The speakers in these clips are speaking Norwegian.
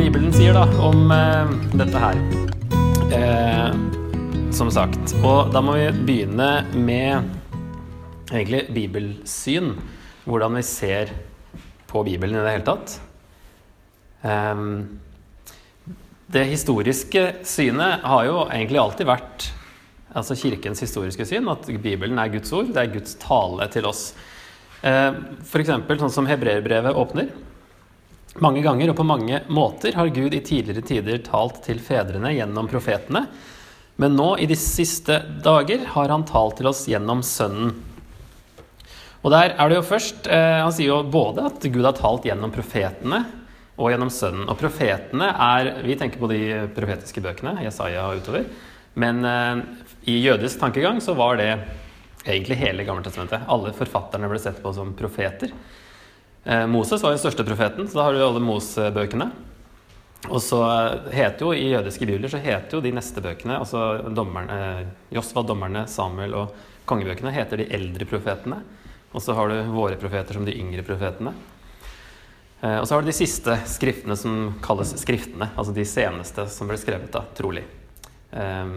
Bibelen sier da, om eh, dette her. Eh, som sagt. Og da må vi begynne med egentlig bibelsyn. Hvordan vi ser på Bibelen i det hele tatt. Eh, det historiske synet har jo egentlig alltid vært altså kirkens historiske syn, at Bibelen er Guds ord, det er Guds tale til oss. Eh, F.eks. sånn som hebreerbrevet åpner. Mange ganger og på mange måter har Gud i tidligere tider talt til fedrene gjennom profetene, men nå i de siste dager har han talt til oss gjennom Sønnen. Og der er det jo først eh, Han sier jo både at Gud har talt gjennom profetene og gjennom Sønnen. Og profetene er Vi tenker på de profetiske bøkene, Jesaja og utover. Men eh, i jødisk tankegang så var det egentlig hele Gammeltestamentet. Alle forfatterne ble sett på som profeter. Eh, Moses var den største profeten, så da har du alle Mosebøkene. Og så heter jo i jødiske bibler så heter jo de neste bøkene, altså dommerne, Josva, dommerne, Samuel og kongebøkene, heter de eldre profetene. Og så har du våre profeter som de yngre profetene. Eh, og så har du de siste skriftene som kalles skriftene, altså de seneste som ble skrevet, da, trolig. Eh,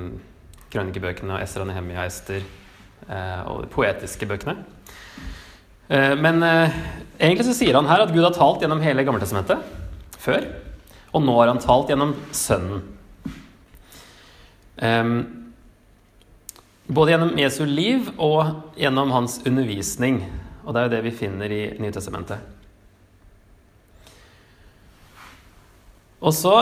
krønikebøkene og Esra, Nehemia, Ester og de poetiske bøkene. Eh, men eh, egentlig så sier han her at Gud har talt gjennom hele Gammeltestamentet før. Og nå har han talt gjennom Sønnen. Både gjennom Jesu liv og gjennom hans undervisning. Og det er jo det vi finner i Nytestamentet. Og så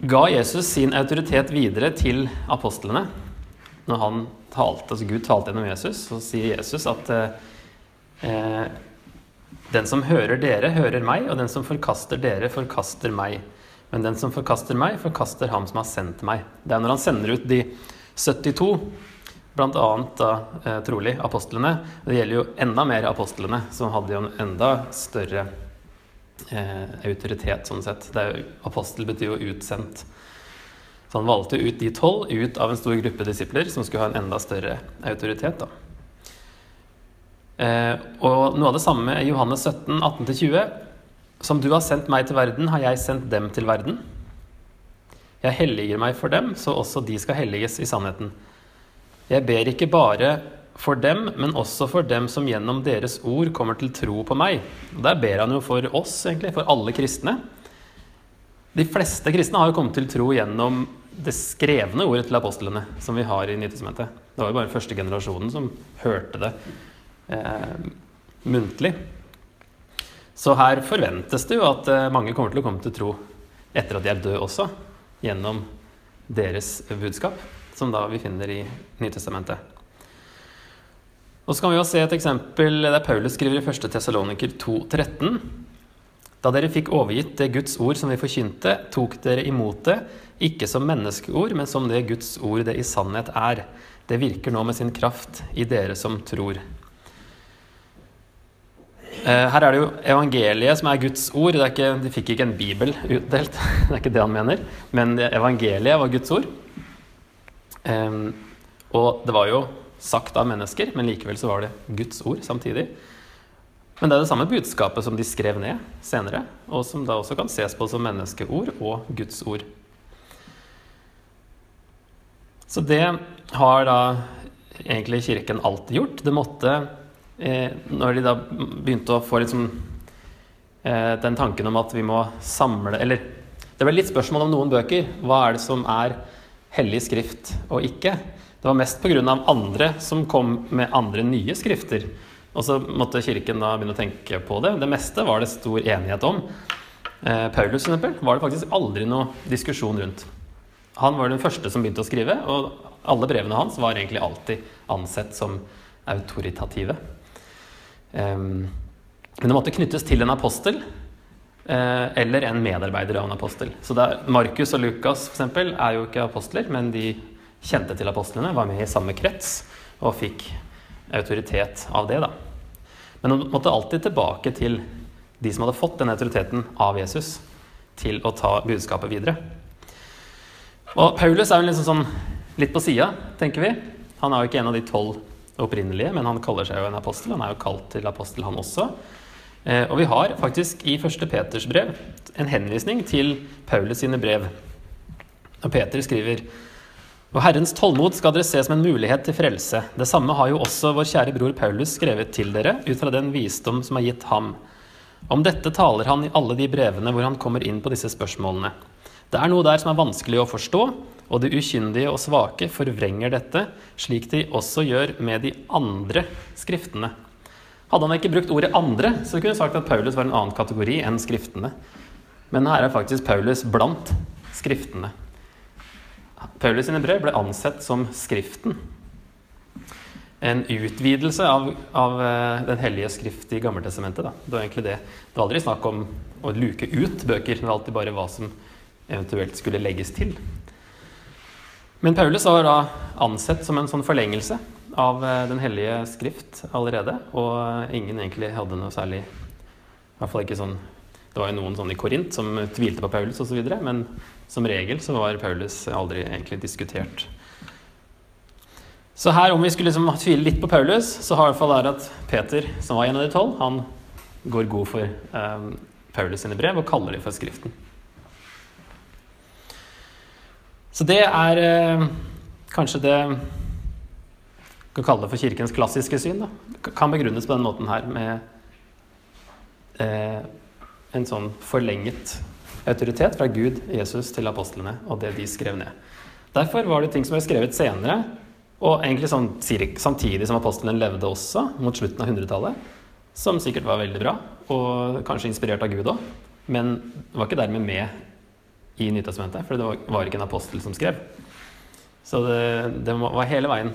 ga Jesus sin autoritet videre til apostlene. Når han talte, altså Gud talte gjennom Jesus, så sier Jesus at eh, den som hører dere, hører meg, og den som forkaster dere, forkaster meg. Men den som forkaster meg, forkaster ham som har sendt meg. Det er når han sender ut de 72, bl.a. da eh, trolig apostlene. Det gjelder jo enda mer apostlene, som hadde jo en enda større eh, autoritet, sånn sett. Jo, apostel betyr jo utsendt. Så han valgte ut de tolv ut av en stor gruppe disipler som skulle ha en enda større autoritet. da. Eh, og noe av det samme i Johannes 17, 18-20. Som du har sendt meg til verden, har jeg sendt dem til verden. Jeg helliger meg for dem, så også de skal helliges i sannheten. Jeg ber ikke bare for dem, men også for dem som gjennom deres ord kommer til tro på meg. Og Der ber han jo for oss, egentlig, for alle kristne. De fleste kristne har jo kommet til tro gjennom det skrevne ordet til apostlene, som vi har i Nytestamentet. Det var jo bare første generasjonen som hørte det muntlig. Så her forventes det jo at eh, mange kommer til å komme til tro etter at de er døde også, gjennom deres budskap, som da vi finner i Nytestamentet. Og så kan vi jo se et eksempel der Paulus skriver i 1. Tessaloniker 2,13. Da dere fikk overgitt det Guds ord som vi forkynte, tok dere imot det, ikke som menneskeord, men som det Guds ord det i sannhet er. Det virker nå med sin kraft i dere som tror. Eh, her er det jo evangeliet som er Guds ord. Ikke, de fikk ikke en bibel utdelt, det er ikke det han mener. Men evangeliet var Guds ord. Og det var jo sagt av mennesker, men likevel så var det Guds ord samtidig. Men det er det samme budskapet som de skrev ned senere, og som da også kan ses på som menneskeord og Guds ord. Så det har da egentlig Kirken alltid gjort. Det måtte når de da begynte å få liksom, eh, den tanken om at vi må samle Eller det ble litt spørsmål om noen bøker. Hva er det som er hellig skrift og ikke? Det var mest pga. andre som kom med andre nye skrifter. Og så måtte Kirken da begynne å tenke på det. Det meste var det stor enighet om. Eh, Paulus for eksempel, var det faktisk aldri noe diskusjon rundt. Han var den første som begynte å skrive, og alle brevene hans var egentlig alltid ansett som autoritative. Men det måtte knyttes til en apostel eh, eller en medarbeider av en apostel. Så Markus og Lukas for eksempel, er jo ikke apostler, men de kjente til apostlene, var med i samme krets og fikk autoritet av det. da. Men de måtte alltid tilbake til de som hadde fått den autoriteten av Jesus, til å ta budskapet videre. Og Paulus er jo liksom sånn litt på sida, tenker vi. Han er jo ikke en av de tolv opprinnelige, men han kaller seg jo en apostel. Han er jo kalt til apostel, han også. Eh, og vi har faktisk i første Peters brev en henvisning til Paulus sine brev. Og Peter skriver og Herrens tålmod skal dere se som en mulighet til frelse. Det samme har jo også vår kjære bror Paulus skrevet til dere, ut fra den visdom som er gitt ham. Om dette taler han i alle de brevene hvor han kommer inn på disse spørsmålene. Det er noe der som er vanskelig å forstå, og de ukyndige og svake forvrenger dette, slik de også gjør med de andre skriftene. Hadde han ikke brukt ordet 'andre', så kunne han sagt at Paulus var en annen kategori enn skriftene. Men her er faktisk Paulus blant skriftene. Paulus sine brev ble ansett som Skriften. En utvidelse av, av eh, Den hellige skrift i Gammeltestamentet. Det var egentlig det. Det var aldri snakk om å luke ut bøker. Det var alltid bare hva som eventuelt skulle legges til. Men Paulus var da ansett som en sånn forlengelse av eh, Den hellige skrift allerede. Og ingen egentlig hadde noe særlig I hvert fall ikke sånn det var jo noen sånn i Korint som tvilte på Paulus osv., men som regel så var Paulus aldri egentlig diskutert. Så her, om vi skulle liksom tvile litt på Paulus, så har i hvert fall det at Peter, som var en av de tolv, han går god for eh, Paulus sine brev og kaller dem for Skriften. Så det er eh, kanskje det vi kan kalle det for kirkens klassiske syn. Da. Kan begrunnes på den måten her med eh, en sånn forlenget autoritet fra Gud, Jesus, til apostlene og det de skrev ned. Derfor var det ting som ble skrevet senere, og egentlig sånn, samtidig som apostlene levde også, mot slutten av 100-tallet, som sikkert var veldig bra, og kanskje inspirert av Gud òg, men var ikke dermed med i Nytestamentet, for det var ikke en apostel som skrev. Så det, det var hele veien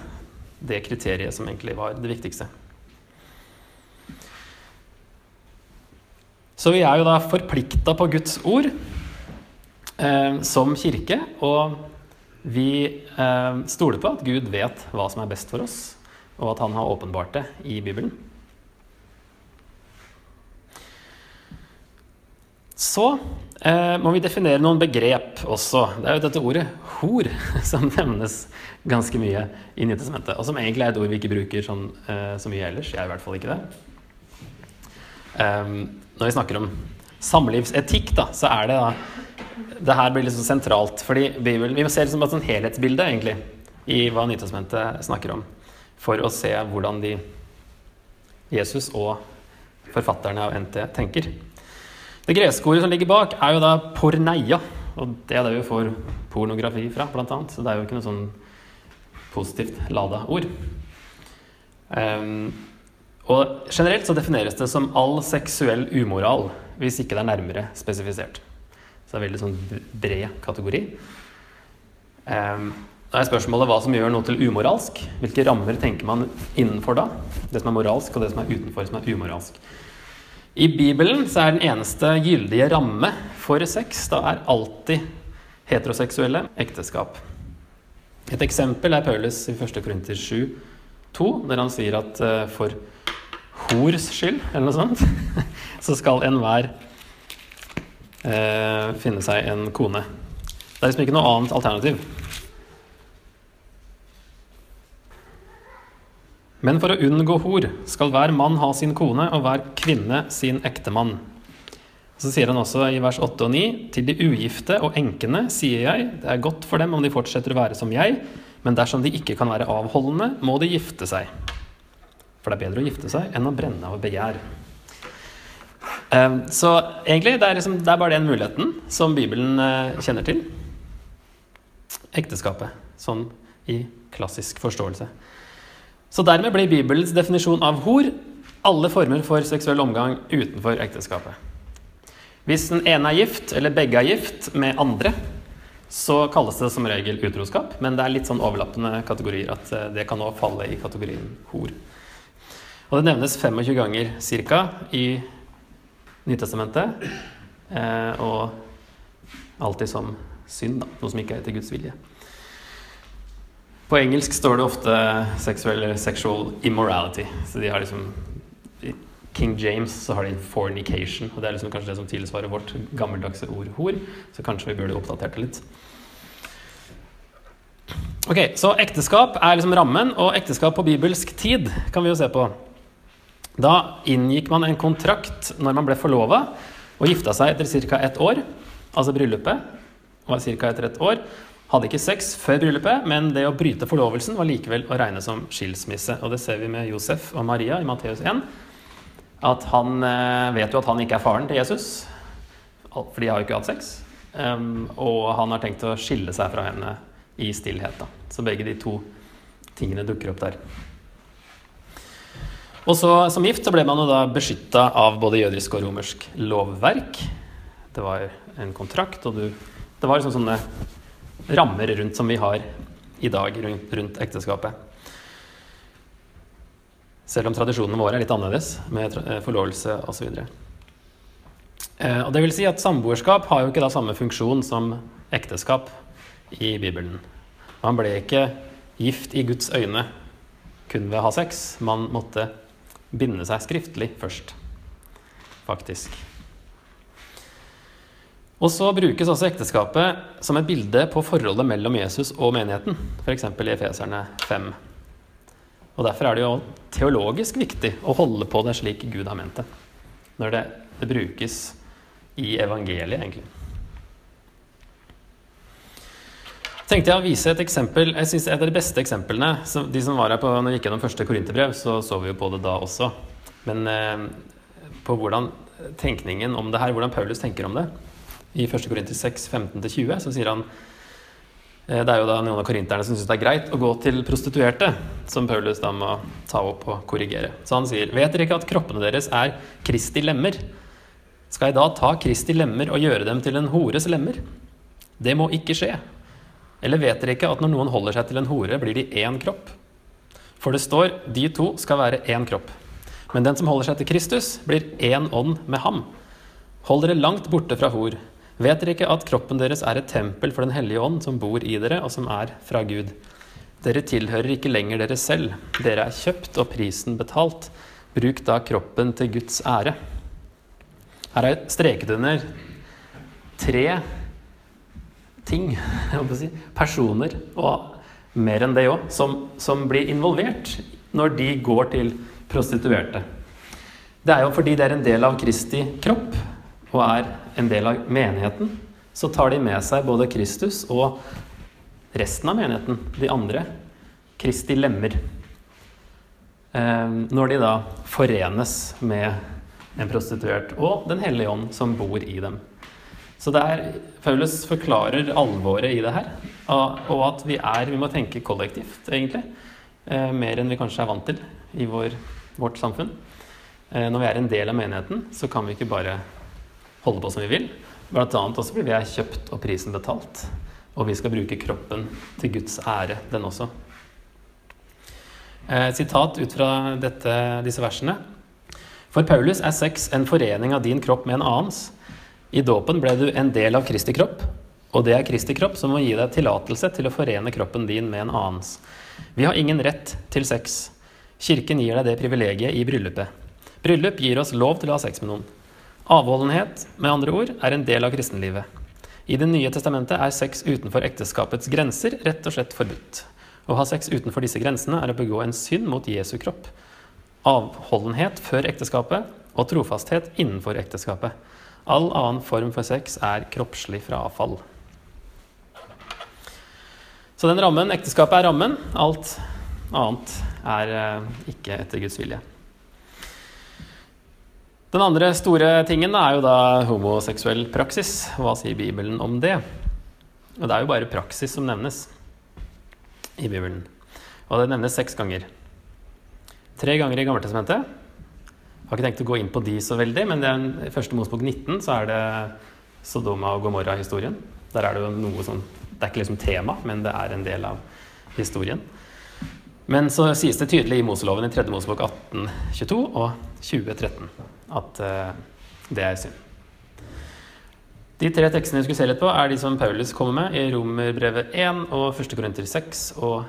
det kriteriet som egentlig var det viktigste. Så vi er jo da forplikta på Guds ord eh, som kirke, og vi eh, stoler på at Gud vet hva som er best for oss, og at han har åpenbart det i Bibelen. Så eh, må vi definere noen begrep også. Det er jo dette ordet 'hor' som nevnes ganske mye i Nytestamentet, og som egentlig er et ord vi ikke bruker sånn, eh, så mye ellers. Jeg er i hvert fall ikke det. Um, når vi snakker om samlivsetikk, da, så er det da Det her blir liksom sentralt. fordi Bibelen, Vi må se liksom et sånn helhetsbilde egentlig, i hva Nytestamentet snakker om, for å se hvordan de Jesus og forfatterne av NT tenker. Det greske ordet som ligger bak, er jo da porneia. Og det er det vi får pornografi fra, blant annet. Så det er jo ikke noe sånn positivt lada ord. Um, og generelt så defineres det som all seksuell umoral, hvis ikke det er nærmere spesifisert. Så det er veldig sånn bred kategori. Um, da er spørsmålet hva som gjør noe til umoralsk. Hvilke rammer tenker man innenfor da? Det som er moralsk, og det som er utenfor, som er umoralsk. I Bibelen så er den eneste gyldige ramme for sex da er alltid heteroseksuelle ekteskap. Et eksempel er Paulus i 1. Korinter 7, 2, der han sier at uh, for hors skyld, eller noe sånt, så skal enhver eh, finne seg en kone. Det er liksom ikke noe annet alternativ. Men for å unngå hor skal hver mann ha sin kone og hver kvinne sin ektemann. Så sier han også i vers 8 og 9.: Til de ugifte og enkene sier jeg, det er godt for dem om de fortsetter å være som jeg, men dersom de ikke kan være avholdende, må de gifte seg. For det er bedre å gifte seg enn å brenne av begjær. Ehm, så egentlig det er, liksom, det er bare den muligheten som Bibelen eh, kjenner til. Ekteskapet, sånn i klassisk forståelse. Så dermed blir Bibelens definisjon av hor alle former for seksuell omgang utenfor ekteskapet. Hvis den ene er gift, eller begge er gift, med andre, så kalles det som regel utroskap, men det er litt sånn overlappende kategorier at eh, det kan nå falle i kategorien hor. Og det nevnes 25 ganger ca. i Nytestamentet. Eh, og alltid som synd, da, noe som ikke er etter Guds vilje. På engelsk står det ofte sexual 'sexual immorality'. Så de har liksom I King James så har de 'fornication', og det er liksom kanskje det som tilsvarer vårt gammeldagse ord 'hor'. Så kanskje vi burde oppdatert det litt. Ok, Så ekteskap er liksom rammen, og ekteskap på bibelsk tid kan vi jo se på. Da inngikk man en kontrakt når man ble forlova og gifta seg etter ca. ett år. Altså bryllupet var ca. etter ett år. Hadde ikke sex før bryllupet, men det å bryte forlovelsen var likevel å regne som skilsmisse. Og det ser vi med Josef og Maria i Matteus 1. At han eh, vet jo at han ikke er faren til Jesus, for de har jo ikke hatt sex. Og han har tenkt å skille seg fra henne i stillhet. Da. Så begge de to tingene dukker opp der. Og så Som gift så ble man jo da beskytta av både jødisk og romersk lovverk. Det var en kontrakt, og du, det var liksom sånne rammer rundt som vi har i dag rundt, rundt ekteskapet. Selv om tradisjonene våre er litt annerledes, med eh, forlovelse osv. Eh, og det vil si at Samboerskap har jo ikke da samme funksjon som ekteskap i Bibelen. Man ble ikke gift i Guds øyne kun ved å ha sex. Man måtte binde seg skriftlig først, faktisk. Og så brukes også ekteskapet som et bilde på forholdet mellom Jesus og menigheten, f.eks. i Efeserne 5. Og Derfor er det jo teologisk viktig å holde på det slik Gud har ment det, når det, det brukes i evangeliet, egentlig. tenkte jeg å vise et eksempel. Jeg synes Et av de beste eksemplene De som var her på, når vi gikk gjennom første korinterbrev, så så vi jo på det da også. Men eh, på hvordan tenkningen om det her, hvordan Paulus tenker om det. I 1. Korinter 6, 15-20 så sier han eh, Det er jo da noen av korinterne som syns det er greit å gå til prostituerte, som Paulus da må ta opp og korrigere. Så han sier Vet dere ikke at kroppene deres er Kristi lemmer? Skal jeg da ta Kristi lemmer og gjøre dem til en hores lemmer? Det må ikke skje. Eller vet dere ikke at når noen holder seg til en hore, blir de én kropp? For det står de to skal være én kropp. Men den som holder seg til Kristus, blir én ånd med ham. Hold dere langt borte fra hor. Vet dere ikke at kroppen deres er et tempel for Den hellige ånd, som bor i dere, og som er fra Gud? Dere tilhører ikke lenger dere selv. Dere er kjøpt og prisen betalt. Bruk da kroppen til Guds ære. Her er streket under tre ting, si, personer, og mer enn det òg, som, som, blir involvert når de går til prostituerte. Det er jo fordi det er en del av Kristi kropp og er en del av menigheten. Så tar de med seg både Kristus og resten av menigheten, de andre, Kristi lemmer. Eh, når de da forenes med en prostituert og Den hellige ånd som bor i dem. Så det er, Paulus forklarer alvoret i det her, og at vi, er, vi må tenke kollektivt, egentlig. Eh, mer enn vi kanskje er vant til i vår, vårt samfunn. Eh, når vi er en del av menigheten, så kan vi ikke bare holde på som vi vil. Blant annet også blir vi kjøpt og prisen betalt. Og vi skal bruke kroppen til Guds ære, den også. Eh, sitat ut fra dette, disse versene. For Paulus er sex en forening av din kropp med en annens. I dåpen ble du en del av Kristi kropp, og det er Kristi kropp som må gi deg tillatelse til å forene kroppen din med en annens. Vi har ingen rett til sex. Kirken gir deg det privilegiet i bryllupet. Bryllup gir oss lov til å ha sex med noen. Avholdenhet, med andre ord, er en del av kristenlivet. I Det nye testamentet er sex utenfor ekteskapets grenser rett og slett forbudt. Å ha sex utenfor disse grensene er å begå en synd mot Jesu kropp. Avholdenhet før ekteskapet og trofasthet innenfor ekteskapet. All annen form for sex er kroppslig frafall. Så den rammen, ekteskapet er rammen. Alt annet er eh, ikke etter Guds vilje. Den andre store tingen er jo da homoseksuell praksis. Hva sier Bibelen om det? Og det er jo bare praksis som nevnes i Bibelen. Og det nevnes seks ganger. Tre ganger i Gammeltestamentet jeg har ikke tenkt å gå inn på de så veldig, men i første Mosebok 19 så er det Sodoma og Gomorra-historien. Der er det jo noe sånn Det er ikke liksom tema, men det er en del av historien. Men så sies det tydelig i Moseloven i 3. Mosebok 1822 og 2013 at uh, det er synd. De tre tekstene vi skulle se litt på, er de som Paulus kommer med i Romerbrevet 1 og 1. Korinter 6 og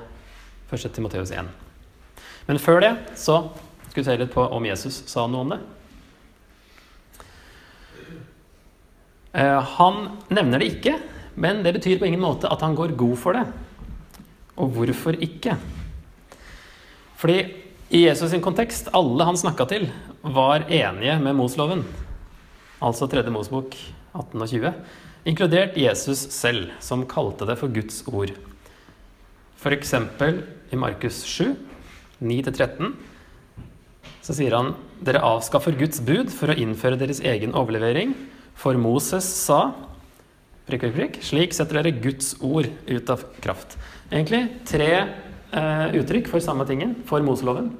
1. Timoteus 1. Men før det så skal vi se litt på om Jesus sa noe om det. Eh, han nevner det ikke, men det betyr på ingen måte at han går god for det. Og hvorfor ikke? Fordi I Jesus sin kontekst, alle han snakka til, var enige med Mosloven. Altså 3. Mosbok 18 og 20. Inkludert Jesus selv, som kalte det for Guds ord. F.eks. i Markus 7, 9-13, så sier han dere avskaffer Guds bud for å innføre deres egen overlevering. For Moses sa prikk, prikk, prikk, slik setter dere Guds ord ut av kraft. Egentlig tre eh, uttrykk for samme tingen for Moseloven,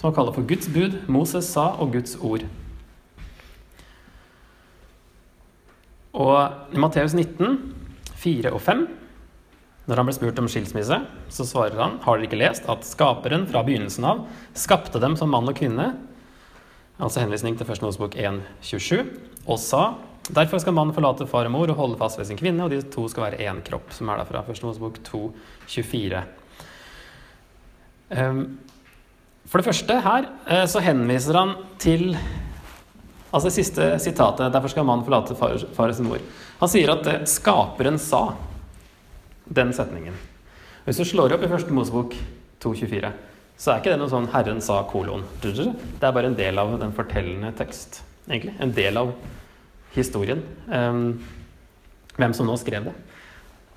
som han kaller for Guds bud, Moses sa og Guds ord. Og i Matteus 19, 4 og 5, når han ble spurt om skilsmisse, så svarer han har dere ikke lest at Skaperen fra begynnelsen av skapte dem som mann og kvinne, altså henvisning til 1. Mosebok 1, 27, og sa derfor skal mannen forlate far og mor og holde fast ved sin kvinne, og de to skal være én kropp, som er da fra 1. Mosebok 2, 24. Ehm, for det første her eh, så henviser han til Altså det siste sitatet. Derfor skal mannen forlate far, far sin mor. Han sier at eh, skaperen sa den setningen. Hvis du slår opp i første Mosebok 2.24, så er ikke det noe sånn 'Herren sa kolon'. Det er bare en del av den fortellende tekst, egentlig. En del av historien. Um, hvem som nå skrev det.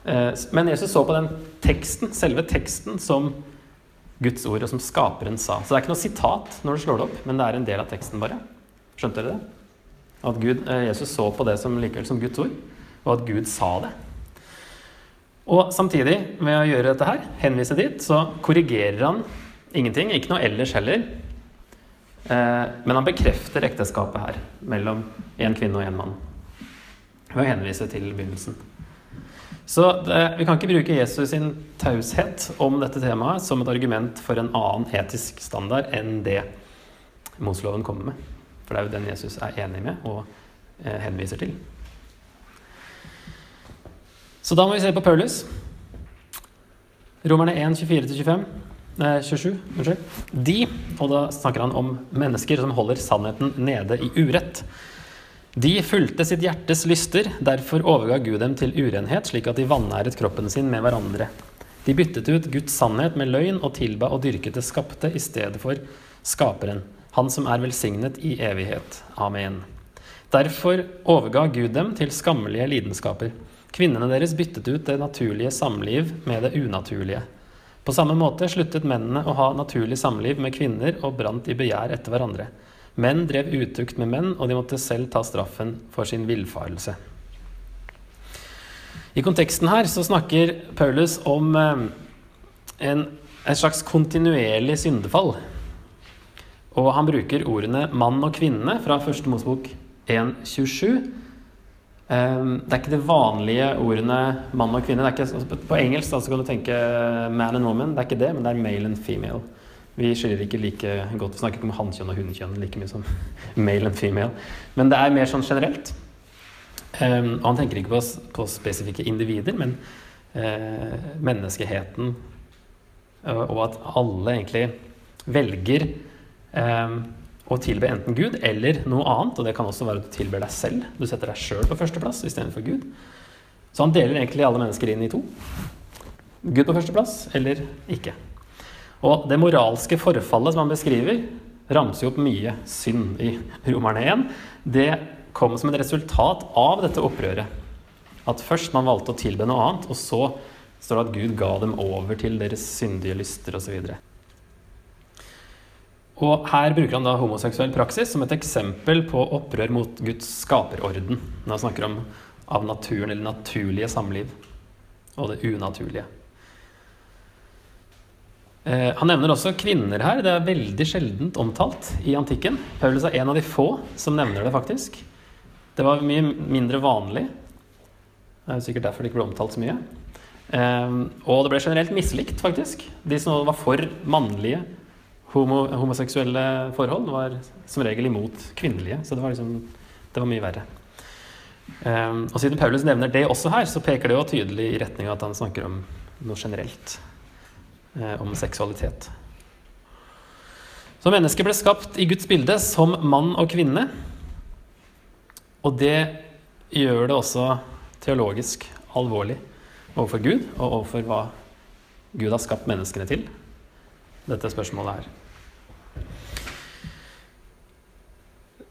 Uh, men Jesus så på den teksten, selve teksten, som Guds ord, og som skaperen sa. Så det er ikke noe sitat når du slår det opp, men det er en del av teksten bare. Skjønte dere det? At Gud, eh, Jesus så på det som likevel som Guds ord, og at Gud sa det. Og samtidig, med å gjøre dette her, henvise dit, så korrigerer han ingenting. Ikke noe ellers heller. Eh, men han bekrefter ekteskapet her mellom én kvinne og én mann. Ved å henvise til begynnelsen. Så det, vi kan ikke bruke Jesus sin taushet om dette temaet som et argument for en annen etisk standard enn det Moseloven kommer med. For det er jo den Jesus er enig med og eh, henviser til. Så da må vi se på Paulus. Romerne 1, 24-25. Nei, 27. Unnskyld. De, og da snakker han om mennesker som holder sannheten nede i urett. De fulgte sitt hjertes lyster, derfor overga Gud dem til urenhet, slik at de vanæret kroppen sin med hverandre. De byttet ut Guds sannhet med løgn og tilba og dyrket det skapte i stedet for Skaperen, Han som er velsignet i evighet. Amen. Derfor overga Gud dem til skammelige lidenskaper. Kvinnene deres byttet ut det naturlige samliv med det unaturlige. På samme måte sluttet mennene å ha naturlig samliv med kvinner og brant i begjær etter hverandre. Menn drev utukt med menn, og de måtte selv ta straffen for sin villfarelse. I konteksten her så snakker Paulus om en, en slags kontinuerlig syndefall. Og han bruker ordene 'mann og kvinne' fra første Mosebok 1.27. Det er ikke de vanlige ordene 'mann og kvinne'. Ikke, på engelsk da, så kan du tenke 'man and woman'. Det er ikke det, men det er 'male and female'. Vi skiller ikke like godt, vi snakker ikke om hannkjønn og hunnkjønn like mye som male and female. Men det er mer sånn generelt. Um, og han tenker ikke på, på spesifikke individer, men uh, menneskeheten. Uh, og at alle egentlig velger um, å tilbe enten Gud eller noe annet. Og det kan også være at du tilber deg selv. Du setter deg sjøl på førsteplass istedenfor Gud. Så han deler egentlig alle mennesker inn i to. Gud på førsteplass eller ikke. Og det moralske forfallet som han beskriver, ramser jo opp mye synd i Romerne 1. Det kom som et resultat av dette opprøret. At først man valgte å tilbe noe annet, og så står det at Gud ga dem over til deres syndige lyster osv. Og, her bruker han da homoseksuell praksis som et eksempel på opprør mot Guds skaperorden. Når han snakker om av naturen eller naturlige samliv og det unaturlige. Eh, han nevner også kvinner her. Det er veldig sjeldent omtalt i antikken. Paulus er en av de få som nevner det, faktisk. Det var mye mindre vanlig. Det er sikkert derfor det ikke ble omtalt så mye. Eh, og det ble generelt mislikt, faktisk. De som var for mannlige homo homoseksuelle forhold, var som regel imot kvinnelige. Så det var, liksom, det var mye verre. Eh, og siden Paulus nevner det også her, så peker det jo tydelig i retning av at han snakker om noe generelt. Eh, om seksualitet. Så mennesket ble skapt i Guds bilde som mann og kvinne. Og det gjør det også teologisk alvorlig overfor Gud og overfor hva Gud har skapt menneskene til. Dette spørsmålet her.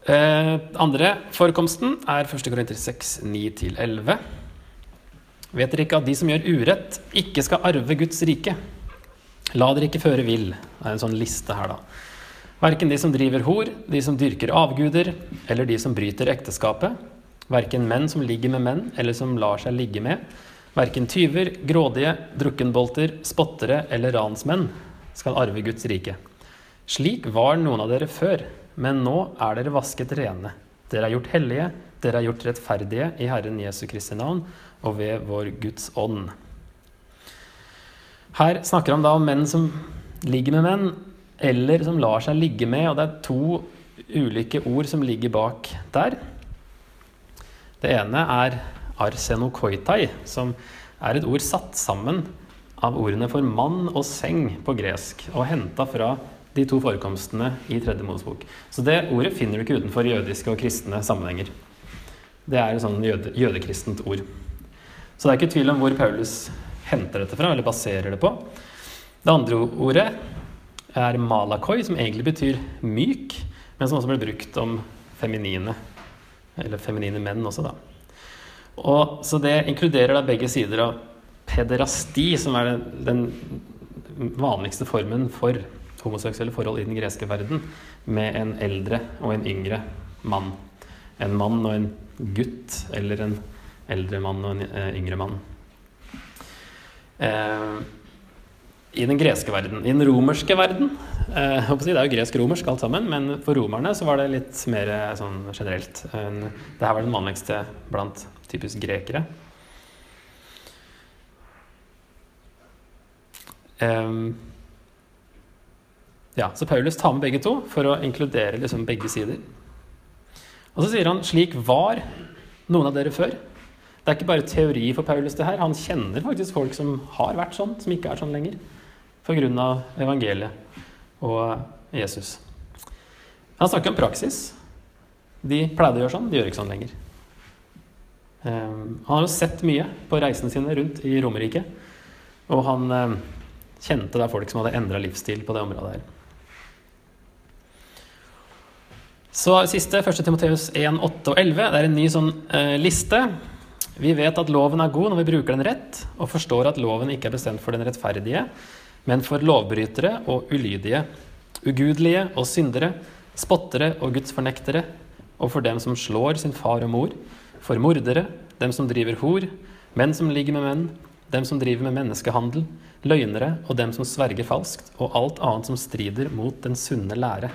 Eh, andre forekomsten er 1. Korinter 6, 9-11. Vet dere ikke at de som gjør urett, ikke skal arve Guds rike? La dere ikke føre vill. Er en sånn liste her, da. Verken de som driver hor, de som dyrker avguder, eller de som bryter ekteskapet. Verken menn som ligger med menn, eller som lar seg ligge med. Verken tyver, grådige, drukkenbolter, spottere eller ransmenn skal arve Guds rike. Slik var noen av dere før, men nå er dere vasket rene. Dere er gjort hellige, dere er gjort rettferdige i Herren Jesu Kristi navn og ved vår Guds ånd. Her snakker han da om menn som ligger med menn, eller som lar seg ligge med, og det er to ulike ord som ligger bak der. Det ene er arsenokoitai, som er et ord satt sammen av ordene for mann og seng på gresk, og henta fra de to forekomstene i Tredje Mosebok. Så det ordet finner du ikke utenfor jødiske og kristne sammenhenger. Det er et sånn jøde, jødekristent ord. Så det er ikke tvil om hvor Paulus henter dette fra, eller baserer det på. Det andre ordet er malakoi, som egentlig betyr myk, men som også blir brukt om feminine, eller feminine menn også, da. Og, så det inkluderer da begge sider av pederasti, som er den, den vanligste formen for homoseksuelle forhold i den greske verden, med en eldre og en yngre mann. En mann og en gutt, eller en eldre mann og en eh, yngre mann. Eh, I den greske verden. I den romerske verden eh, Det er jo gresk-romersk alt sammen, men for romerne så var det litt mer eh, sånn generelt. Dette var den vanligste blant typisk grekere. Um, ja, så Paulus tar med begge to for å inkludere liksom begge sider. Og så sier han slik var noen av dere før. Det er ikke bare teori for Paulus, det her. Han kjenner faktisk folk som har vært sånn, som ikke er sånn lenger. Pga. evangeliet og Jesus. Han snakker om praksis. De pleide å gjøre sånn, de gjør ikke sånn lenger. Um, han har jo sett mye på reisene sine rundt i Romerike. Og han um, kjente er folk som hadde endra livsstil på det området her. Så siste, 1. Timoteus 1, 8 og 11. Det er en ny sånn eh, liste. Vi vet at loven er god når vi bruker den rett, og forstår at loven ikke er bestemt for den rettferdige, men for lovbrytere og ulydige, ugudelige og syndere, spottere og gudsfornektere, og for dem som slår sin far og mor, for mordere, dem som driver hor, menn som ligger med menn, dem som driver med menneskehandel, løgnere og dem som sverger falskt, og alt annet som strider mot den sunne lære.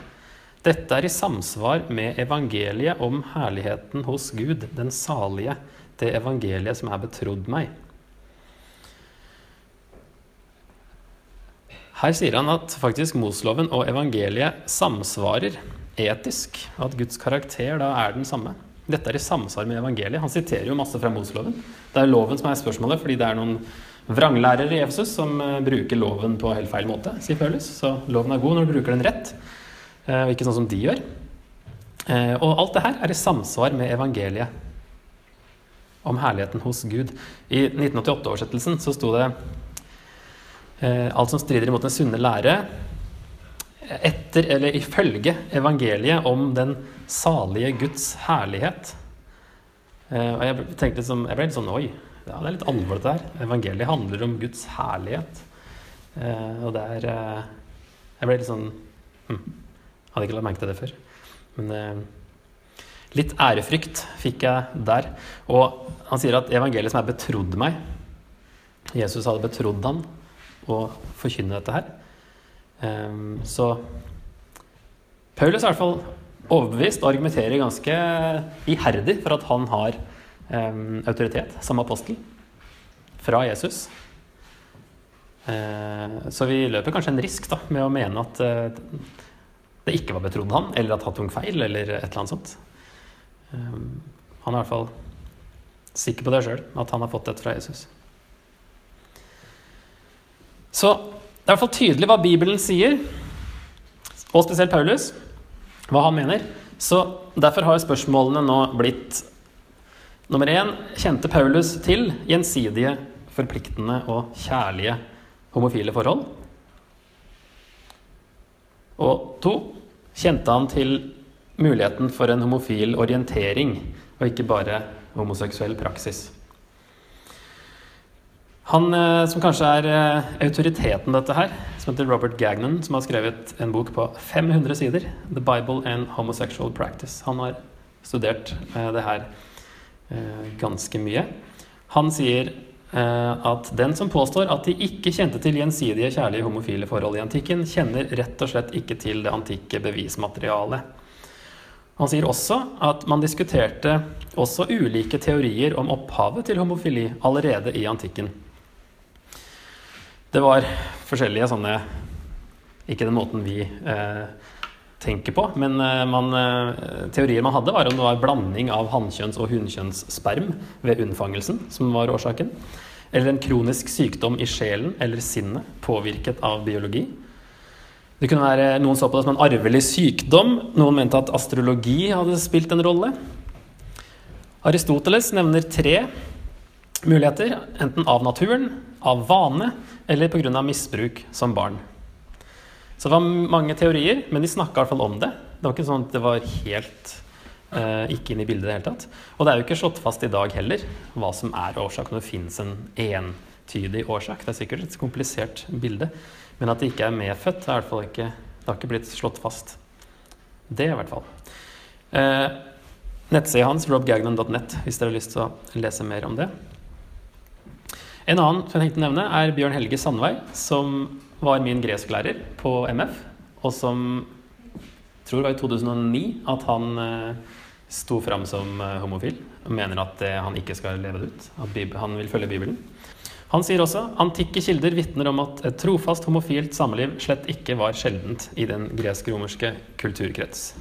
Dette er i samsvar med evangeliet om herligheten hos Gud, den salige, det evangeliet som er betrodd meg. Her sier han at faktisk Mosloven og evangeliet samsvarer etisk, at Guds karakter da er den samme. Dette er i samsvar med evangeliet. Han siterer jo masse fra Mosloven. Det er loven som er spørsmålet, fordi det er noen vranglærere i Efesus som eh, bruker loven på helt feil måte, sier Paulus. Så loven er god når du bruker den rett. Eh, og ikke sånn som de gjør. Eh, og alt det her er i samsvar med evangeliet om herligheten hos Gud. I 1988-oversettelsen så sto det eh, alt som strider imot den sunne lære, etter eller ifølge evangeliet om den salige Guds herlighet. Og jeg tenkte liksom, jeg ble litt sånn Oi, ja, det er litt alvor, dette her. Evangeliet handler om Guds herlighet. Og det er Jeg ble litt sånn hm. Hadde ikke lagt merke til det før. Men eh, litt ærefrykt fikk jeg der. Og han sier at evangeliet som er betrodd meg Jesus hadde betrodd ham å forkynne dette her. Um, så Paulus er i hvert fall overbevist og argumenterer ganske iherdig for at han har um, autoritet som apostel fra Jesus. Uh, så vi løper kanskje en risk da, med å mene at uh, det ikke var betrodd han, eller at han tok feil, eller et eller annet sånt. Ehm, han er i hvert fall sikker på det sjøl, at han har fått dette fra Jesus. Så det er i hvert fall tydelig hva Bibelen sier, og spesielt Paulus, hva han mener. Så derfor har spørsmålene nå blitt Nummer én kjente Paulus til gjensidige, forpliktende og kjærlige homofile forhold? Og to kjente han til muligheten for en homofil orientering, og ikke bare homoseksuell praksis. Han eh, som kanskje er eh, autoriteten dette her, som heter Robert Gagnon, som har skrevet en bok på 500 sider, 'The Bible and Homosexual Practice'. Han har studert eh, det her ganske mye. Han sier at den som påstår at de ikke kjente til gjensidige kjærlige homofile forhold i antikken, kjenner rett og slett ikke til det antikke bevismaterialet. Han sier også at man diskuterte også ulike teorier om opphavet til homofili allerede i antikken. Det var forskjellige sånne Ikke den måten vi eh, tenker på, men eh, man, eh, teorier man hadde, var om det var blanding av hannkjønns- og hunnkjønnssperm ved unnfangelsen som var årsaken. Eller en kronisk sykdom i sjelen eller sinnet påvirket av biologi. Det kunne være, Noen så på det som en arvelig sykdom. Noen mente at astrologi hadde spilt en rolle. Aristoteles nevner tre muligheter, enten av naturen, av vane eller pga. misbruk som barn. Så det var mange teorier, men de snakka fall om det. Det var ikke sånn at det var helt eh, ikke inn i bildet i det hele tatt. Og det er jo ikke slått fast i dag heller hva som er årsaken. Det fins en entydig årsak. Det er sikkert et komplisert bilde. Men at det ikke er medfødt, er i hvert fall ikke, det har ikke blitt slått fast. Det, i hvert fall. Eh, nettsida hans, robgagnon.net, hvis dere har lyst til å lese mer om det. En annen som jeg tenkte å nevne, er Bjørn Helge Sandvei, som var min gresklærer på MF, og som tror det var i 2009 at han eh, sto fram som eh, homofil og mener at eh, han ikke skal leve det ut. At han vil følge Bibelen. Han sier også antikke kilder vitner om at et trofast homofilt samliv slett ikke var sjeldent i den gresk-romerske kulturkrets.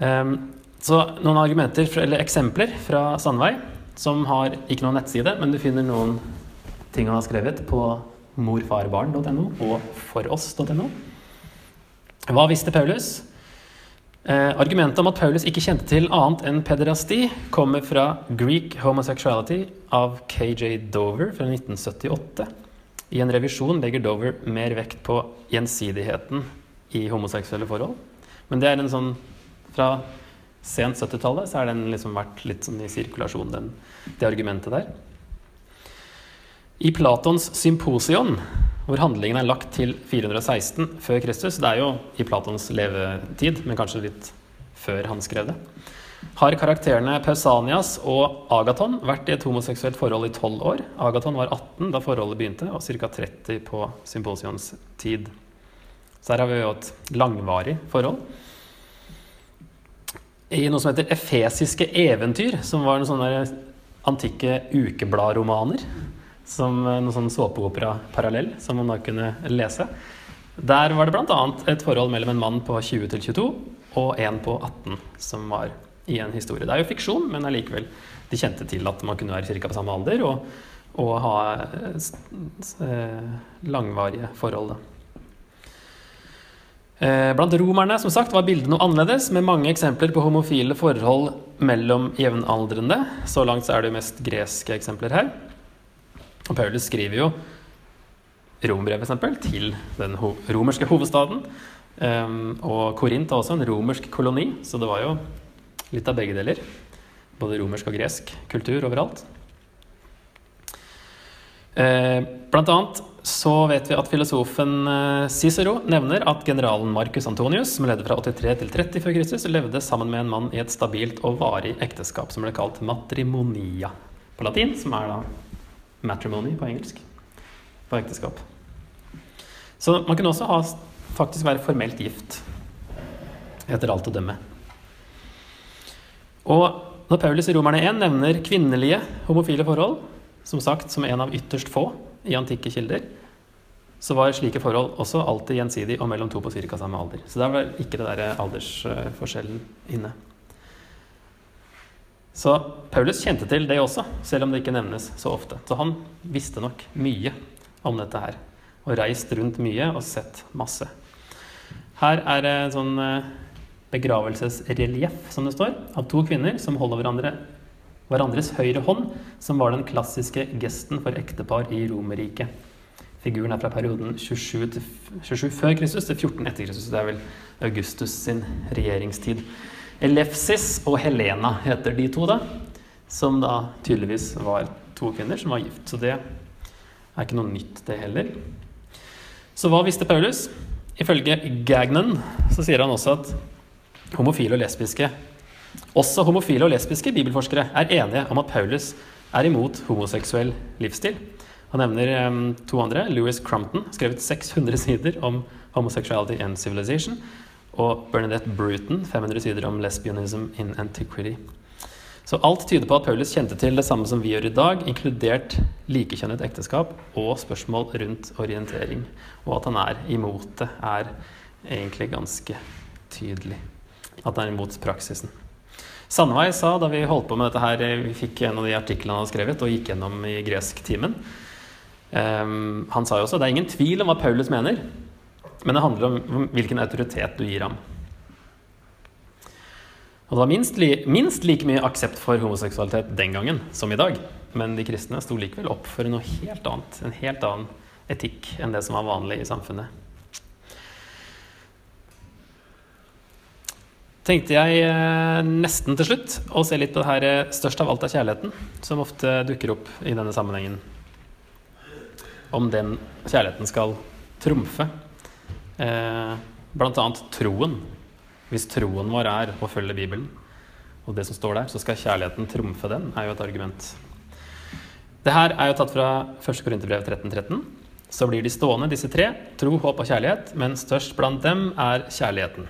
Um, så noen argumenter, eller eksempler fra Sandvei som har ikke noen nettside, men du finner noen ting han har skrevet på morfarbarn.no og foross.no. Hva visste Paulus? Eh, argumentet om at Paulus ikke kjente til annet enn pederasti, kommer fra Greek Homosexuality av KJ Dover fra 1978. I en revisjon legger Dover mer vekt på gjensidigheten i homoseksuelle forhold. Men det er en sånn fra sent 70-tallet så har den liksom vært litt sånn i sirkulasjon, den, det argumentet der. I Platons symposion, hvor handlingen er lagt til 416 før Kristus, det er jo i Platons levetid, men kanskje litt før han skrev det, har karakterene Pausanias og Agaton vært i et homoseksuelt forhold i 12 år. Agaton var 18 da forholdet begynte, og ca. 30 på symposions tid. Så her har vi jo et langvarig forhold i noe som heter Efesiske eventyr, som var noen sånne antikke ukebladromaner. Som eh, noen sånn såpeopera-parallell som man da kunne lese. Der var det bl.a. et forhold mellom en mann på 20 til 22 og en på 18 som var i en historie. Det er jo fiksjon, men allikevel. De kjente til at man kunne være ca. på samme alder og, og ha eh, langvarige forhold. Eh, blant romerne som sagt, var bildet noe annerledes, med mange eksempler på homofile forhold mellom jevnaldrende. Så langt så er det mest greske eksempler her. Og Paulus skriver jo rombrev f.eks. til den romerske hovedstaden. Um, og Korint er også en romersk koloni, så det var jo litt av begge deler. Både romersk og gresk kultur overalt. Uh, blant annet så vet vi at filosofen eh, Cicero nevner at generalen Marcus Antonius, som levde fra 83 til 30 før Kristus, levde sammen med en mann i et stabilt og varig ekteskap som ble kalt matrimonia på latin, som er da matrimony på engelsk. På ekteskap. Så man kunne også ha, faktisk være formelt gift, etter alt å dømme. Og når Paulus i Romerne 1 nevner kvinnelige homofile forhold, som sagt som en av ytterst få, i antikke kilder, så var slike forhold også alltid gjensidig og mellom to på ca. samme alder. Så der var ikke det der aldersforskjellen inne. Så Paulus kjente til det også, selv om det ikke nevnes så ofte. Så han visste nok mye om dette her. Og reist rundt mye og sett masse. Her er det en sånn eh, begravelsesrelieff, som det står, av to kvinner som holder hverandre hverandres høyre hånd, som var den klassiske gesten for ektepar i Romerriket. figuren er fra perioden 27, til, 27 før Kristus til 14 etter Kristus. Det er vel Augustus sin regjeringstid. Elefsis og Helena heter de to, da. Som da tydeligvis var to kvinner som var gift. Så det er ikke noe nytt, det heller. Så hva visste Paulus? Ifølge Gagnon så sier han også at homofile og lesbiske også homofile og lesbiske bibelforskere er enige om at Paulus er imot homoseksuell livsstil. Han nevner um, to andre. Louis Crumpton skrevet 600 sider om homosexuality and civilization. Og Bernadette Bruton 500 sider om lesbianism in antiquity. Så alt tyder på at Paulus kjente til det samme som vi gjør i dag, inkludert likekjønnet ekteskap og spørsmål rundt orientering. Og at han er imot det, er egentlig ganske tydelig. At han er imot praksisen. Sandveig sa da vi holdt på med dette her, vi fikk en av de artiklene han hadde skrevet og gikk gjennom i gresktimen um, Han sa jo også det er ingen tvil om hva Paulus mener, men det handler om hvilken autoritet du gir ham. Og det var minst, li, minst, like mye aksept for homoseksualitet den gangen som i dag. Men de kristne sto likevel opp for noe helt annet, en helt annen etikk enn det som var vanlig i samfunnet. Tenkte jeg eh, nesten til slutt å se litt på det her eh, størst av alt av kjærligheten, som ofte dukker opp i denne sammenhengen. Om den kjærligheten skal trumfe eh, annet troen hvis troen vår er å følge Bibelen, og det som står der, så skal kjærligheten trumfe den, er jo et argument. Det her er jo tatt fra 1. Korinterbrev 13.13. 13. Så blir de stående, disse tre, tro, håp og kjærlighet, men størst blant dem er kjærligheten.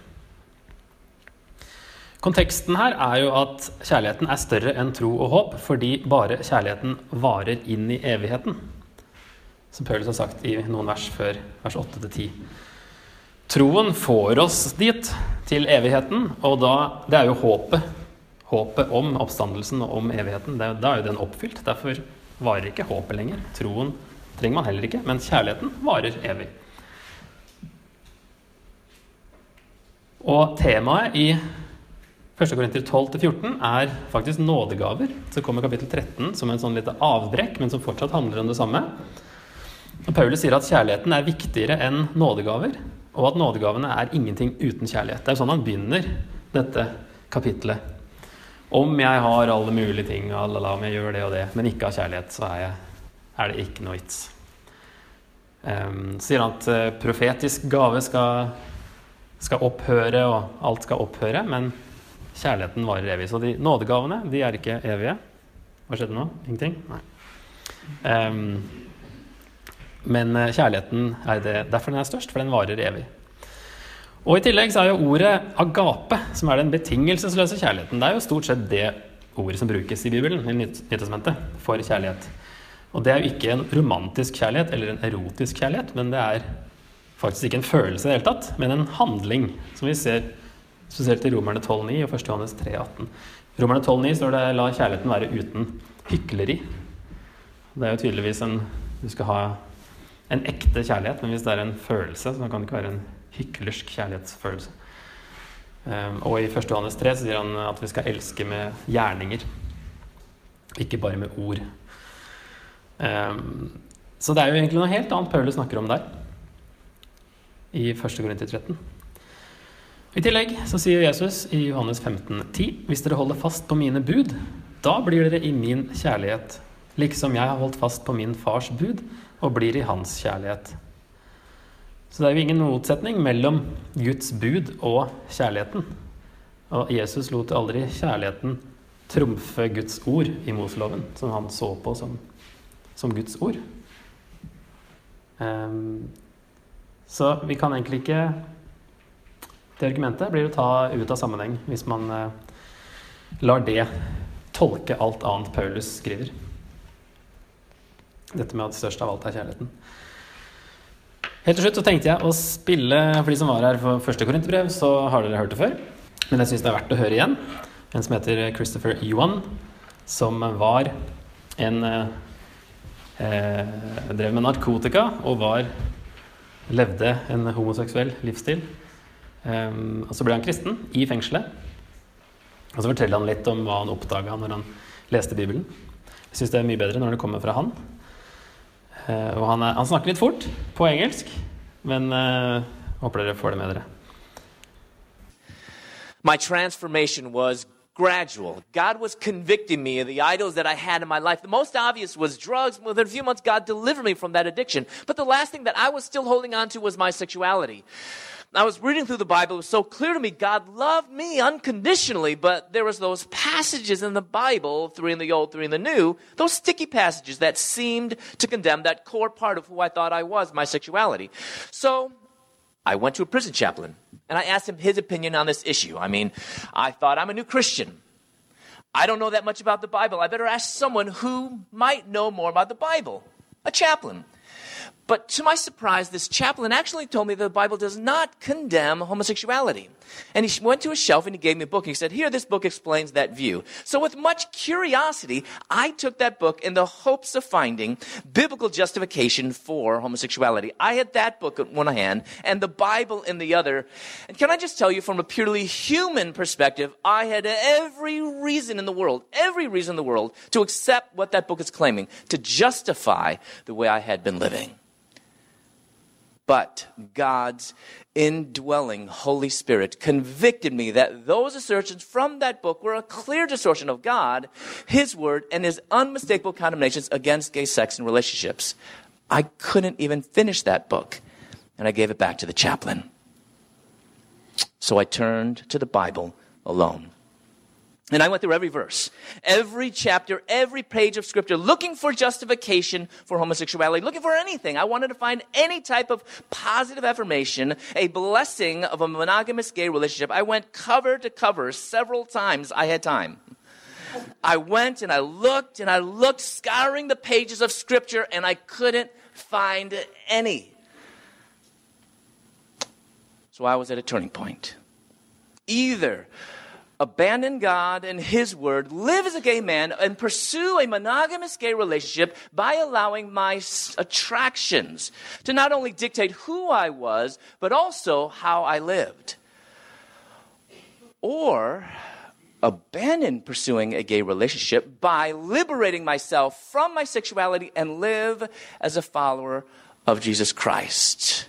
Konteksten her er jo at kjærligheten er større enn tro og håp, fordi bare kjærligheten varer inn i evigheten. Som Paulus har sagt i noen vers før vers 8-10. Troen får oss dit, til evigheten, og da, det er jo håpet. Håpet om oppstandelsen og om evigheten. Det, da er jo den oppfylt. Derfor varer ikke håpet lenger. Troen trenger man heller ikke, men kjærligheten varer evig. Og temaet i 1. Korinter 12-14 er faktisk nådegaver. Så kommer kapittel 13 som en sånn lite avbrekk, men som fortsatt handler om det samme. Og Paulus sier at kjærligheten er viktigere enn nådegaver og at nådegavene er ingenting uten kjærlighet. Det er jo sånn han begynner dette kapitlet. Om jeg har alle mulige ting, alala, om jeg gjør det og det, men ikke har kjærlighet, så er, jeg, er det ikke noe vits. Um, sier han at uh, profetisk gave skal, skal, opphøre, og alt skal opphøre, men kjærligheten varer evig. Så de nådegavene, de er ikke evige. Hva skjedde nå? Ingenting? Nei. Um, men eh, kjærligheten er det derfor den er størst, for den varer evig. Og I tillegg så er jo ordet agape, som er den betingelsesløse kjærligheten. Det er jo stort sett det ordet som brukes i Bibelen, i Nytestamentet, for kjærlighet. Og det er jo ikke en romantisk kjærlighet eller en erotisk kjærlighet, men det er faktisk ikke en følelse i det hele tatt, men en handling, som vi ser spesielt i Romerne 12,9 og 1. Johannes 3,18. Romerne 12,9 står det 'la kjærligheten være uten hykleri'. Det er jo tydeligvis en Du skal ha en ekte kjærlighet, men hvis det er en følelse, så kan det ikke være en hyklersk kjærlighetsfølelse. Um, og i 1. Johannes 3 sier han at vi skal elske med gjerninger, ikke bare med ord. Um, så det er jo egentlig noe helt annet Paulus snakker om der, i 1. Korinter 13. I tillegg så sier Jesus i Johannes 15, 10, hvis dere holder fast på mine bud, da blir dere i min kjærlighet, liksom jeg har holdt fast på min fars bud og blir i hans kjærlighet. Så det er jo ingen motsetning mellom Guds bud og kjærligheten. Og Jesus lot aldri kjærligheten trumfe Guds ord i Moseloven, som han så på som, som Guds ord. Um, så vi kan egentlig ikke Det argumentet blir å ta ut av sammenheng hvis man uh, lar det tolke alt annet Paulus skriver. Dette med at størst av alt er kjærligheten. Helt til slutt så tenkte jeg å spille For de som var her for første korinterbrev, så har dere hørt det før. Men jeg syns det er verdt å høre igjen. En som heter Christopher Ewan, som var en eh, Drev med narkotika og var Levde en homoseksuell livsstil. Um, og så ble han kristen i fengselet. Og så forteller han litt om hva han oppdaga når han leste Bibelen. Jeg syns det er mye bedre når det kommer fra han. Eh, og han, er, han, snakker litt fort på engelsk, men uh, håper dere får det med dere. My transformation was gradual. God was convicting me of the idols that I had in my life. The most obvious was drugs. Within a few months, God delivered me from that addiction. But the last thing that I was still holding on to was my sexuality. I was reading through the Bible. It was so clear to me God loved me unconditionally, but there was those passages in the Bible, three in the Old, three in the New, those sticky passages that seemed to condemn that core part of who I thought I was, my sexuality. So I went to a prison chaplain and I asked him his opinion on this issue. I mean, I thought I'm a new Christian. I don't know that much about the Bible. I better ask someone who might know more about the Bible, a chaplain. But to my surprise, this chaplain actually told me that the Bible does not condemn homosexuality. And he went to a shelf and he gave me a book. And He said, Here, this book explains that view. So, with much curiosity, I took that book in the hopes of finding biblical justification for homosexuality. I had that book in one hand and the Bible in the other. And can I just tell you, from a purely human perspective, I had every reason in the world, every reason in the world, to accept what that book is claiming, to justify the way I had been living. But God's indwelling Holy Spirit convicted me that those assertions from that book were a clear distortion of God, His Word, and His unmistakable condemnations against gay sex and relationships. I couldn't even finish that book, and I gave it back to the chaplain. So I turned to the Bible alone. And I went through every verse, every chapter, every page of scripture, looking for justification for homosexuality, looking for anything. I wanted to find any type of positive affirmation, a blessing of a monogamous gay relationship. I went cover to cover several times I had time. I went and I looked and I looked, scouring the pages of scripture, and I couldn't find any. So I was at a turning point. Either abandon God and His Word, live as a gay man, and pursue a monogamous gay relationship by allowing my attractions to not only dictate who I was, but also how I lived. Or abandon pursuing a gay relationship by liberating myself from my sexuality and live as a follower of Jesus Christ.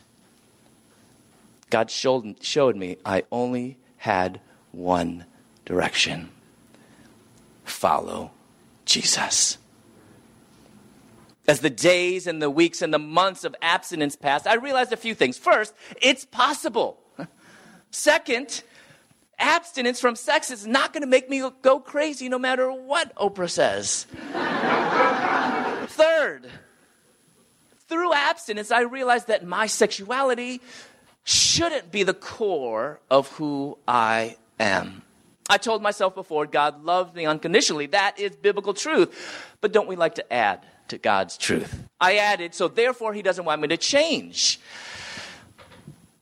God showed, showed me I only had one direction. Follow Jesus. As the days and the weeks and the months of abstinence passed, I realized a few things. First, it's possible. Second, abstinence from sex is not going to make me go crazy no matter what Oprah says. Third, through abstinence, I realized that my sexuality shouldn't be the core of who I am. I told myself before, God loves me unconditionally. That is biblical truth. But don't we like to add to God's truth? I added, so therefore he doesn't want me to change.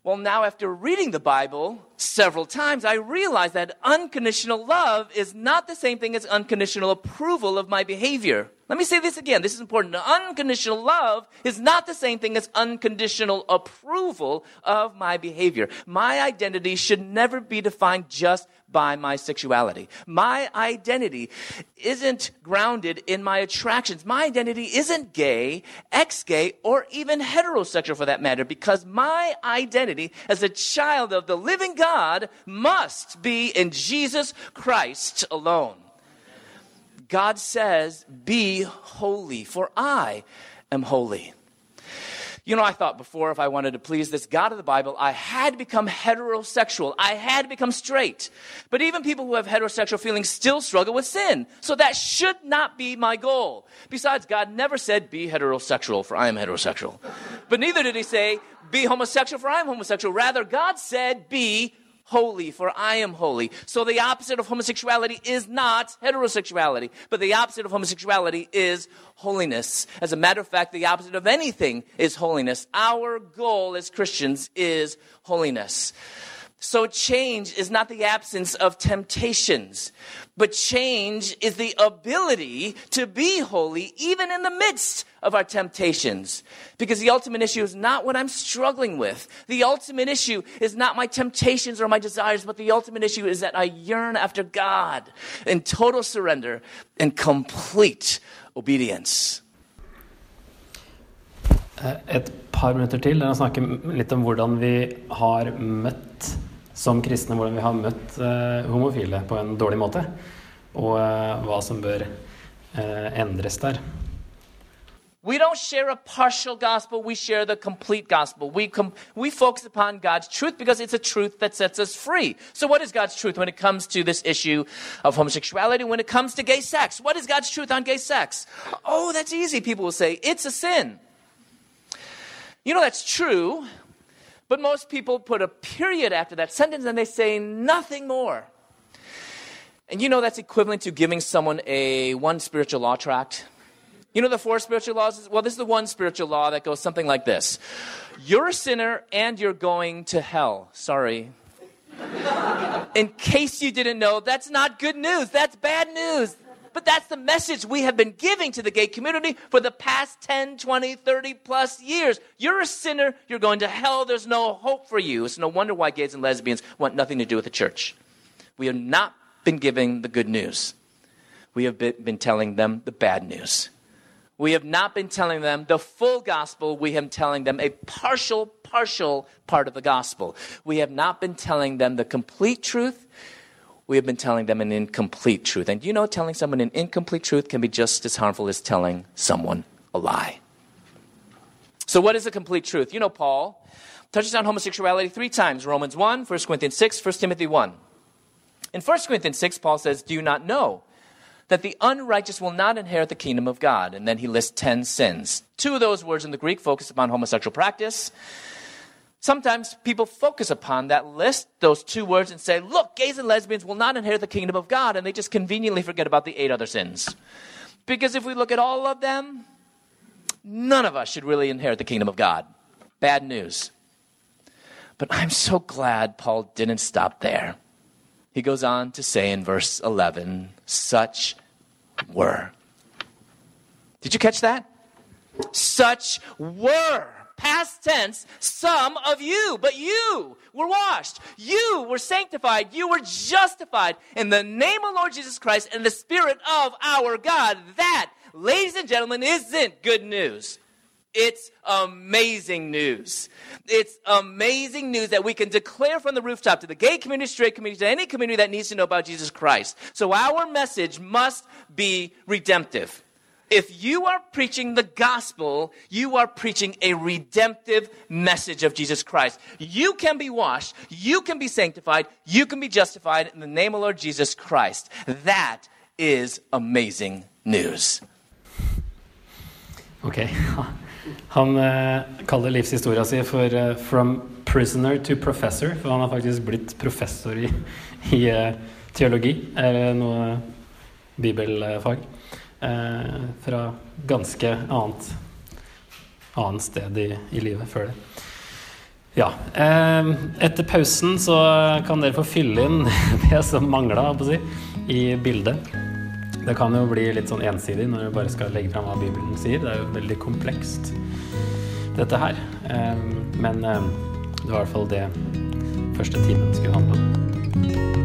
Well, now after reading the Bible several times, I realize that unconditional love is not the same thing as unconditional approval of my behavior. Let me say this again. This is important. Unconditional love is not the same thing as unconditional approval of my behavior. My identity should never be defined just by my sexuality. My identity isn't grounded in my attractions. My identity isn't gay, ex gay, or even heterosexual for that matter, because my identity as a child of the living God must be in Jesus Christ alone. God says, Be holy, for I am holy. You know, I thought before if I wanted to please this God of the Bible, I had become heterosexual. I had become straight. But even people who have heterosexual feelings still struggle with sin. So that should not be my goal. Besides, God never said, be heterosexual, for I am heterosexual. But neither did he say, be homosexual, for I am homosexual. Rather, God said, be holy, for I am holy. So the opposite of homosexuality is not heterosexuality, but the opposite of homosexuality is holiness. As a matter of fact, the opposite of anything is holiness. Our goal as Christians is holiness. So change is not the absence of temptations, but change is the ability to be holy even in the midst of our temptations. Because the ultimate issue is not what I'm struggling with. The ultimate issue is not my temptations or my desires, but the ultimate issue is that I yearn after God in total surrender and complete obedience. Et par minutter til der snakker litt om hvordan vi har møtt som kristne, hvordan vi har møtt eh, homofile på en dårlig måte, og eh, hva som bør eh, endres der. We don't share a partial gospel, we share the complete gospel. We, com- we focus upon God's truth because it's a truth that sets us free. So, what is God's truth when it comes to this issue of homosexuality, when it comes to gay sex? What is God's truth on gay sex? Oh, that's easy, people will say. It's a sin. You know, that's true, but most people put a period after that sentence and they say nothing more. And you know, that's equivalent to giving someone a one spiritual law tract. You know the four spiritual laws? Well, this is the one spiritual law that goes something like this You're a sinner and you're going to hell. Sorry. In case you didn't know, that's not good news. That's bad news. But that's the message we have been giving to the gay community for the past 10, 20, 30 plus years. You're a sinner, you're going to hell, there's no hope for you. It's no wonder why gays and lesbians want nothing to do with the church. We have not been giving the good news, we have been telling them the bad news. We have not been telling them the full gospel. We have been telling them a partial, partial part of the gospel. We have not been telling them the complete truth. We have been telling them an incomplete truth. And you know, telling someone an incomplete truth can be just as harmful as telling someone a lie. So, what is the complete truth? You know, Paul touches on homosexuality three times Romans 1, 1 Corinthians 6, 1 Timothy 1. In 1 Corinthians 6, Paul says, Do you not know? that the unrighteous will not inherit the kingdom of God. And then he lists 10 sins. Two of those words in the Greek focus upon homosexual practice. Sometimes people focus upon that list, those two words, and say, look, gays and lesbians will not inherit the kingdom of God. And they just conveniently forget about the eight other sins. Because if we look at all of them, none of us should really inherit the kingdom of God. Bad news. But I'm so glad Paul didn't stop there. He goes on to say in verse 11, such were. Did you catch that? Such were. Past tense, some of you, but you were washed. You were sanctified. You were justified in the name of Lord Jesus Christ and the Spirit of our God. That, ladies and gentlemen, isn't good news. It's amazing news. It's amazing news that we can declare from the rooftop to the gay community, straight community, to any community that needs to know about Jesus Christ. So our message must be redemptive. If you are preaching the gospel, you are preaching a redemptive message of Jesus Christ. You can be washed, you can be sanctified, you can be justified in the name of Lord Jesus Christ. That is amazing news. Ok. Han eh, kaller livshistoria si for eh, 'From prisoner to professor', for han har faktisk blitt professor i, i eh, teologi, eller noe bibelfag, fra ganske annet, annet sted i, i livet før det. Ja. Eh, etter pausen så kan dere få fylle inn det som mangla, si, i bildet. Det kan jo bli litt sånn ensidig når du bare skal legge fram hva Bibelen sier. Det er jo veldig komplekst, dette her. Men det var i hvert fall det første timen skulle handle om.